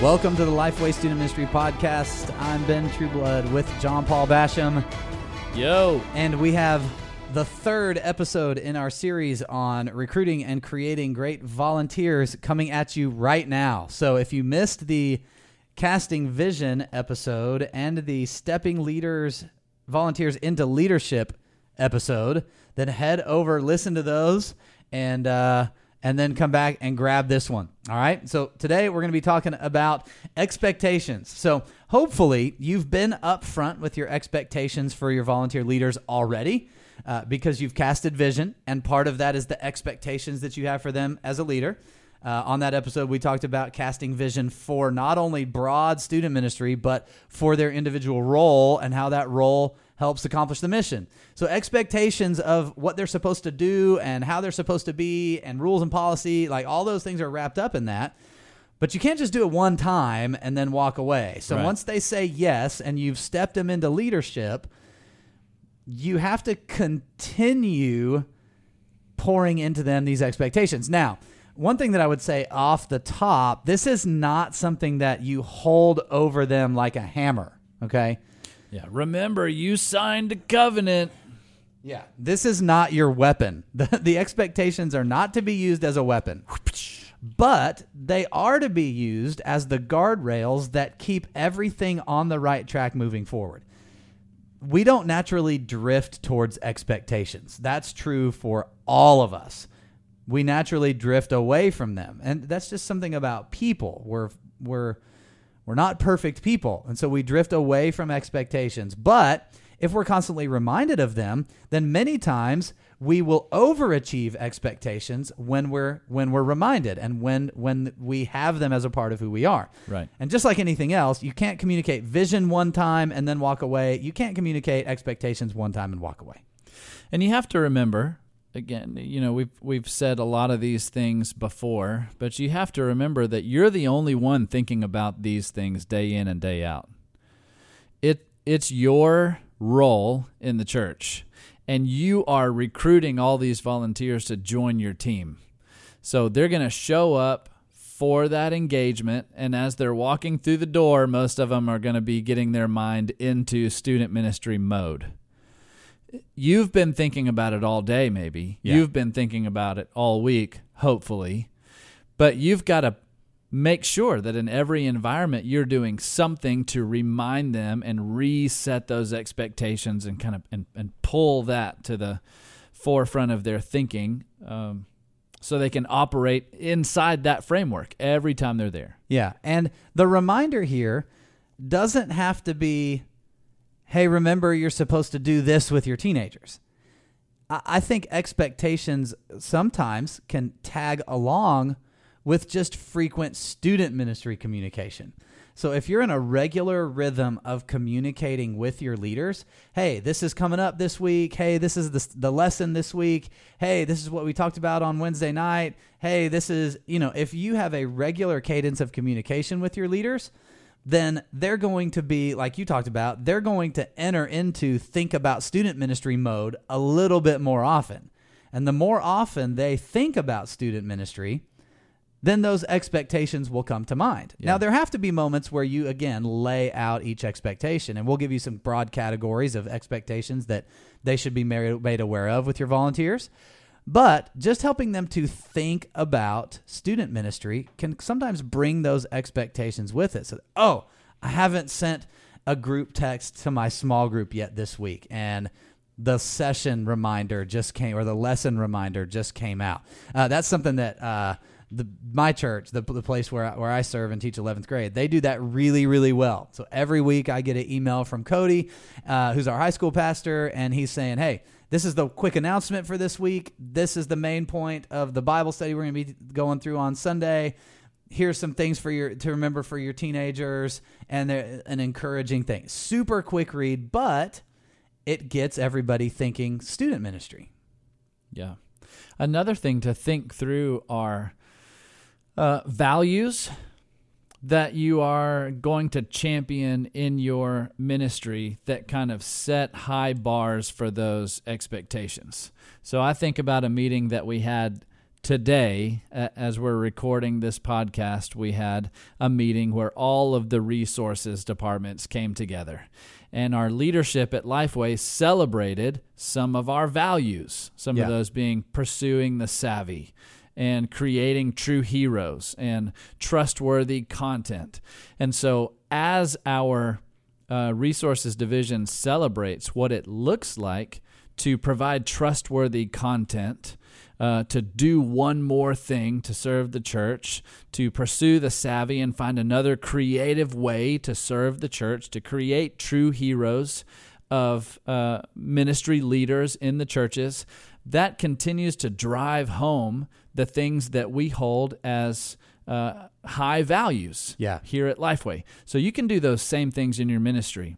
Welcome to the Lifeway Student Ministry Podcast. I'm Ben Trueblood with John Paul Basham, Yo. and we have the third episode in our series on recruiting and creating great volunteers coming at you right now. So if you missed the casting vision episode and the stepping leaders volunteers into leadership episode, then head over, listen to those, and uh, and then come back and grab this one. All right. So today we're going to be talking about expectations. So hopefully you've been upfront with your expectations for your volunteer leaders already. Uh, because you've casted vision, and part of that is the expectations that you have for them as a leader. Uh, on that episode, we talked about casting vision for not only broad student ministry, but for their individual role and how that role helps accomplish the mission. So, expectations of what they're supposed to do and how they're supposed to be, and rules and policy like all those things are wrapped up in that. But you can't just do it one time and then walk away. So, Right. once they say yes and you've stepped them into leadership, you have to continue pouring into them these expectations. Now, one thing that I would say off the top, this is not something that you hold over them like a hammer, okay? Yeah. Remember, you signed a covenant. Yeah. This is not your weapon. The, the expectations are not to be used as a weapon, but they are to be used as the guardrails that keep everything on the right track moving forward. We don't naturally drift towards expectations. That's true for all of us. We naturally drift away from them. And that's just something about people. We're we're we're not perfect people, and so we drift away from expectations. But if we're constantly reminded of them, then many times we will overachieve expectations when we're when we're reminded and when when we have them as a part of who we are. Right. And just like anything else, you can't communicate vision one time and then walk away. You can't communicate expectations one time and walk away. And you have to remember, again, you know, we've we've said a lot of these things before, but you have to remember that you're the only one thinking about these things day in and day out. It it's your role in the church, and you are recruiting all these volunteers to join your team. So they're going to show up for that engagement, and as they're walking through the door, most of them are going to be getting their mind into student ministry mode you've been thinking about it all day maybe Yeah. you've been thinking about it all week hopefully but you've got to make sure that in every environment you're doing something to remind them and reset those expectations and kind of and, and pull that to the forefront of their thinking um, so they can operate inside that framework every time they're there Yeah. And the reminder here doesn't have to be, hey, remember you're supposed to do this with your teenagers. I, I think expectations sometimes can tag along with just frequent student ministry communication. So if you're in a regular rhythm of communicating with your leaders, hey, this is coming up this week. Hey, this is the, the lesson this week. Hey, this is what we talked about on Wednesday night. Hey, this is, you know, if you have a regular cadence of communication with your leaders, then they're going to be, like you talked about, they're going to enter into think about student ministry mode a little bit more often. And the more often they think about student ministry, then those expectations will come to mind. Now, there have to be moments where you, again, lay out each expectation, and we'll give you some broad categories of expectations that they should be made made aware of with your volunteers. But just helping them to think about student ministry can sometimes bring those expectations with it. So, oh, I haven't sent a group text to my small group yet this week, and the session reminder just came, or the lesson reminder just came out. Uh, that's something that uh, the my church, the, the place where I, where I serve and teach 11th grade, they do that really really well. So every week I get an email from Cody, uh, who's our high school pastor, and he's saying, "Hey, this is the quick announcement for this week. This is the main point of the Bible study we're going to be going through on Sunday." Here's some things for your to remember for your teenagers, and an encouraging thing. Super quick read, but it gets everybody thinking student ministry. Yeah. Another thing to think through are uh, values that you are going to champion in your ministry that kind of set high bars for those expectations. So I think about a meeting that we had today, as we're recording this podcast, we had a meeting where all of the resources departments came together. And our leadership at Lifeway celebrated some of our values, some Yeah. of those being pursuing the savvy and creating true heroes and trustworthy content. And so, as our uh, resources division celebrates what it looks like to provide trustworthy content, uh, to do one more thing to serve the church, to pursue the savvy and find another creative way to serve the church, to create true heroes of uh, ministry leaders in the churches. That continues to drive home the things that we hold as uh, high values Yeah. here at Lifeway. So you can do those same things in your ministry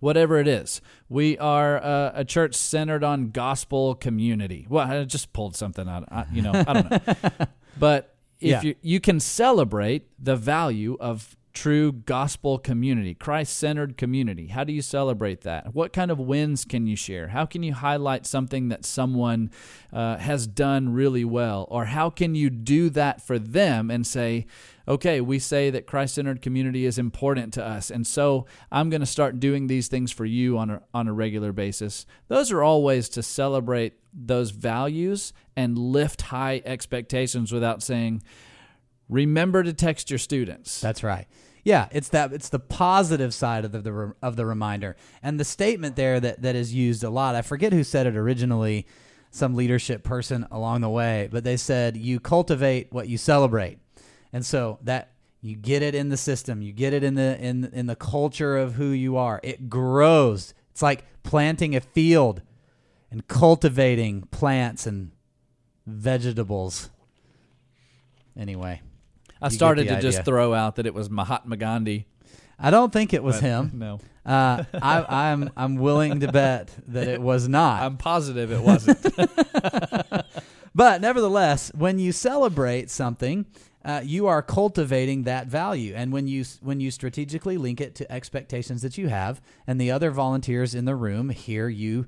whatever it is. We are uh, a church centered on gospel community. Well, I just pulled something out. I, you know, I don't know. But if Yeah. you you can celebrate the value of true gospel community, Christ-centered community. How do you celebrate that? What kind of wins can you share? How can you highlight something that someone uh, has done really well, or how can you do that for them and say, okay, we say that Christ centered community is important to us. And so I'm going to start doing these things for you on a, on a regular basis. Those are all ways to celebrate those values and lift high expectations without saying, remember to text your students. That's right. Yeah, it's that it's the positive side of the, the of the reminder. And the statement there that that is used a lot. I forget who said it originally, some leadership person along the way, but they said you cultivate what you celebrate. And so that you get it in the system, you get it in the in in the culture of who you are. It grows. It's like planting a field and cultivating plants and vegetables. Anyway, I started to just throw out that it was Mahatma Gandhi. I don't think it was but him. No. Uh, I, I'm I'm willing to bet that it was not. I'm positive it wasn't. but nevertheless, when you celebrate something, uh, you are cultivating that value, and when you when you strategically link it to expectations that you have, and the other volunteers in the room hear you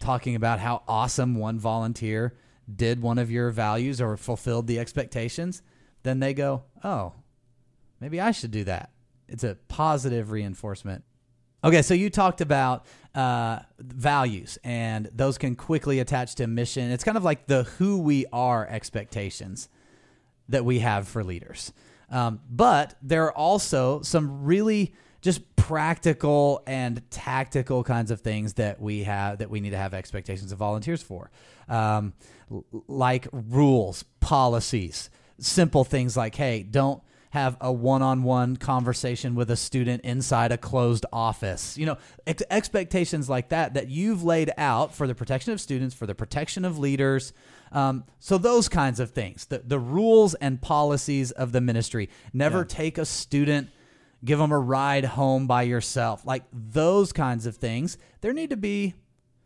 talking about how awesome one volunteer did one of your values or fulfilled the expectations, then they go, "Oh, maybe I should do that." It's a positive reinforcement Okay, so you talked about uh, values, and those can quickly attach to mission. It's kind of like the who we are expectations that we have for leaders. Um, but there are also some really just practical and tactical kinds of things that we have that we need to have expectations of volunteers for, um, like rules, policies, simple things like, hey, don't have a one-on-one conversation with a student inside a closed office. You know, ex- expectations like that that you've laid out for the protection of students, for the protection of leaders. Um, so those kinds of things, the the rules and policies of the ministry. Never Yeah. take a student, give them a ride home by yourself. Like those kinds of things. There need to be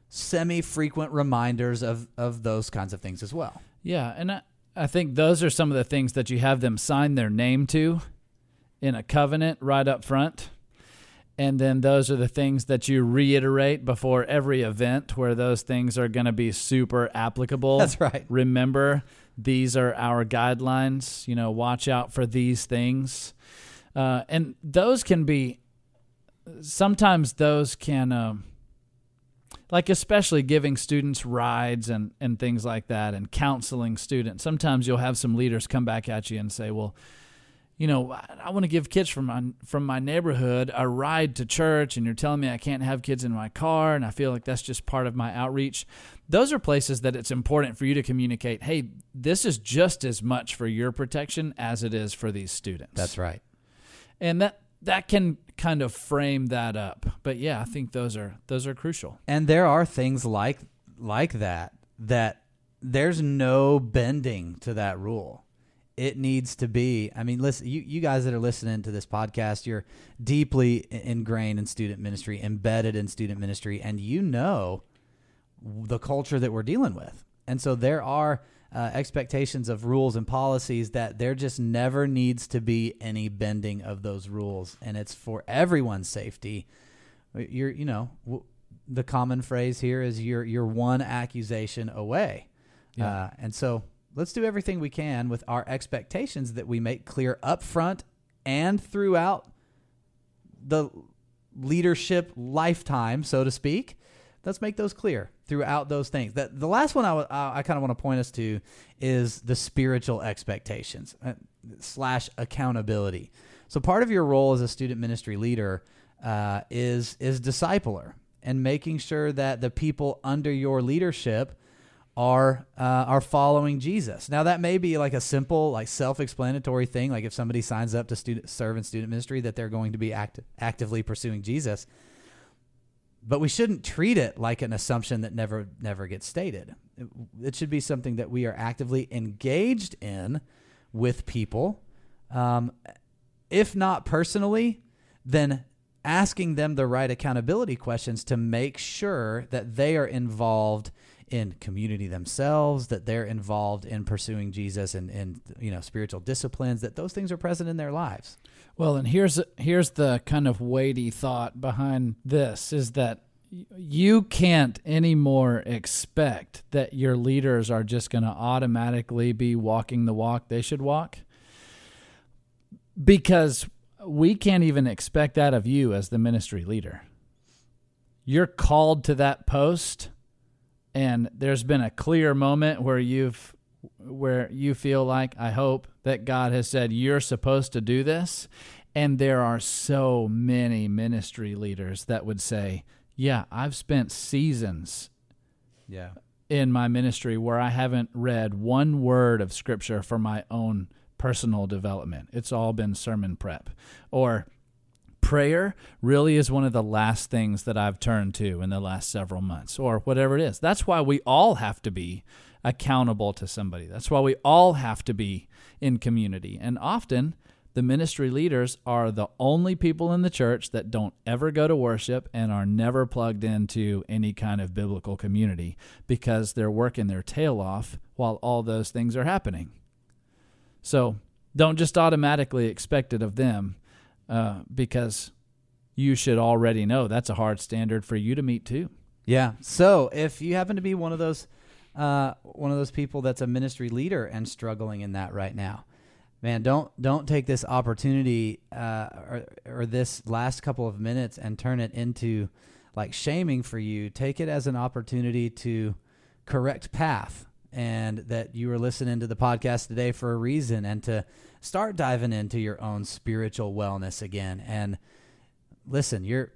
semi-frequent reminders of of those kinds of things as well. Yeah, and I, I think those are some of the things that you have them sign their name to in a covenant right up front. And then those are the things that you reiterate before every event where those things are going to be super applicable. That's right. Remember, these are our guidelines. You know, watch out for these things. Uh, and those can be, sometimes those can, um, like especially giving students rides and, and things like that and counseling students. Sometimes you'll have some leaders come back at you and say well you know i, I want to give kids from my from my neighborhood a ride to church and you're telling me i can't have kids in my car and i feel like that's just part of my outreach. Those are places that it's important for you to communicate hey this is just as much for your protection as it is for these students. That's right. and that that can kind of frame that up but yeah i think those are those are crucial And there are things like like that that there's no bending to that rule. It needs to be. I mean, listen, you, you guys that are listening to this podcast, you're deeply ingrained in student ministry, embedded in student ministry, and you know the culture that we're dealing with. And so there are uh, expectations of rules and policies that there just never needs to be any bending of those rules, and it's for everyone's safety. You're, you know, w- the common phrase here is you're you're one accusation away, Yeah. uh, and so let's do everything we can with our expectations that we make clear up front and throughout the leadership lifetime, so to speak. Let's make those clear throughout those things. That the last one I, w- I kind of want to point us to is the spiritual expectations uh, slash accountability. So part of your role as a student ministry leader uh, is is discipler and making sure that the people under your leadership are uh, are following Jesus. Now that may be like a simple, like self-explanatory thing. Like if somebody signs up to student serve in student ministry, that they're going to be act- actively pursuing Jesus. But we shouldn't treat it like an assumption that never never gets stated. It, should be something that we are actively engaged in with people, um, if not personally, then asking them the right accountability questions to make sure that they are involved in community themselves, that they're involved in pursuing Jesus and, and you know spiritual disciplines, that those things are present in their lives. Well, and here's here's the kind of weighty thought behind this is that you can't anymore expect that your leaders are just going to automatically be walking the walk they should walk because we can't even expect that of you as the ministry leader. You're called to that post and there's been a clear moment where you've where you feel like I hope that God has said you're supposed to do this and there are so many ministry leaders that would say, "Yeah, I've spent seasons Yeah. in my ministry where I haven't read one word of scripture for my own personal development. It's all been sermon prep. Or prayer really is one of the last things that I've turned to in the last several months, or whatever it is. That's why we all have to be accountable to somebody. That's why we all have to be in community. And often, the ministry leaders are the only people in the church that don't ever go to worship and are never plugged into any kind of biblical community because they're working their tail off while all those things are happening. So don't just automatically expect it of them uh, because you should already know that's a hard standard for you to meet too. Yeah. So if you happen to be one of those uh, one of those people that's a ministry leader and struggling in that right now, man, don't don't take this opportunity uh, or, or this last couple of minutes and turn it into like shaming for you. Take it as an opportunity to correct path and that you were listening to the podcast today for a reason and to start diving into your own spiritual wellness again. And listen you're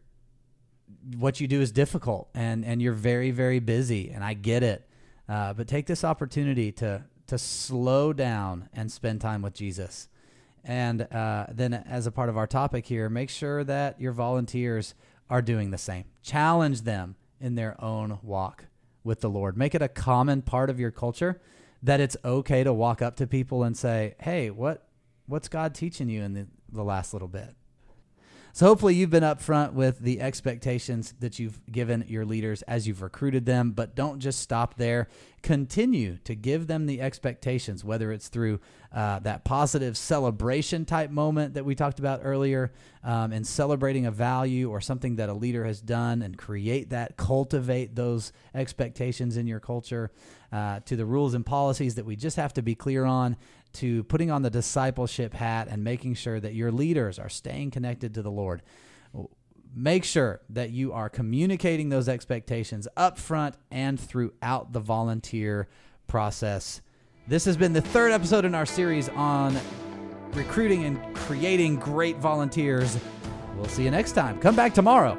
what you do is difficult and and you're very very busy and I get it. Uh, but take this opportunity to to slow down and spend time with Jesus. And uh, then as a part of our topic here make sure that your volunteers are doing the same. Challenge them in their own walk with the Lord. Make it a common part of your culture that it's okay to walk up to people and say, "Hey, what what's God teaching you in the, the last little bit?" So hopefully you've been upfront with the expectations that you've given your leaders as you've recruited them, but don't just stop there. Continue to give them the expectations, whether it's through uh, that positive celebration type moment that we talked about earlier, um, and celebrating a value or something that a leader has done, and create that, cultivate those expectations in your culture, uh, to the rules and policies that we just have to be clear on, to putting on the discipleship hat and making sure that your leaders are staying connected to the Lord. Make sure that you are communicating those expectations up front and throughout the volunteer process. This has been the third episode in our series on recruiting and creating great volunteers. We'll see you next time. Come back tomorrow.